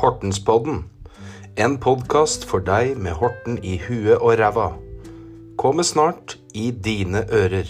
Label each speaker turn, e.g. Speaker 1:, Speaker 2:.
Speaker 1: Hortenspodden. En podkast for deg med Horten i huet og ræva. Kommer snart i dine ører.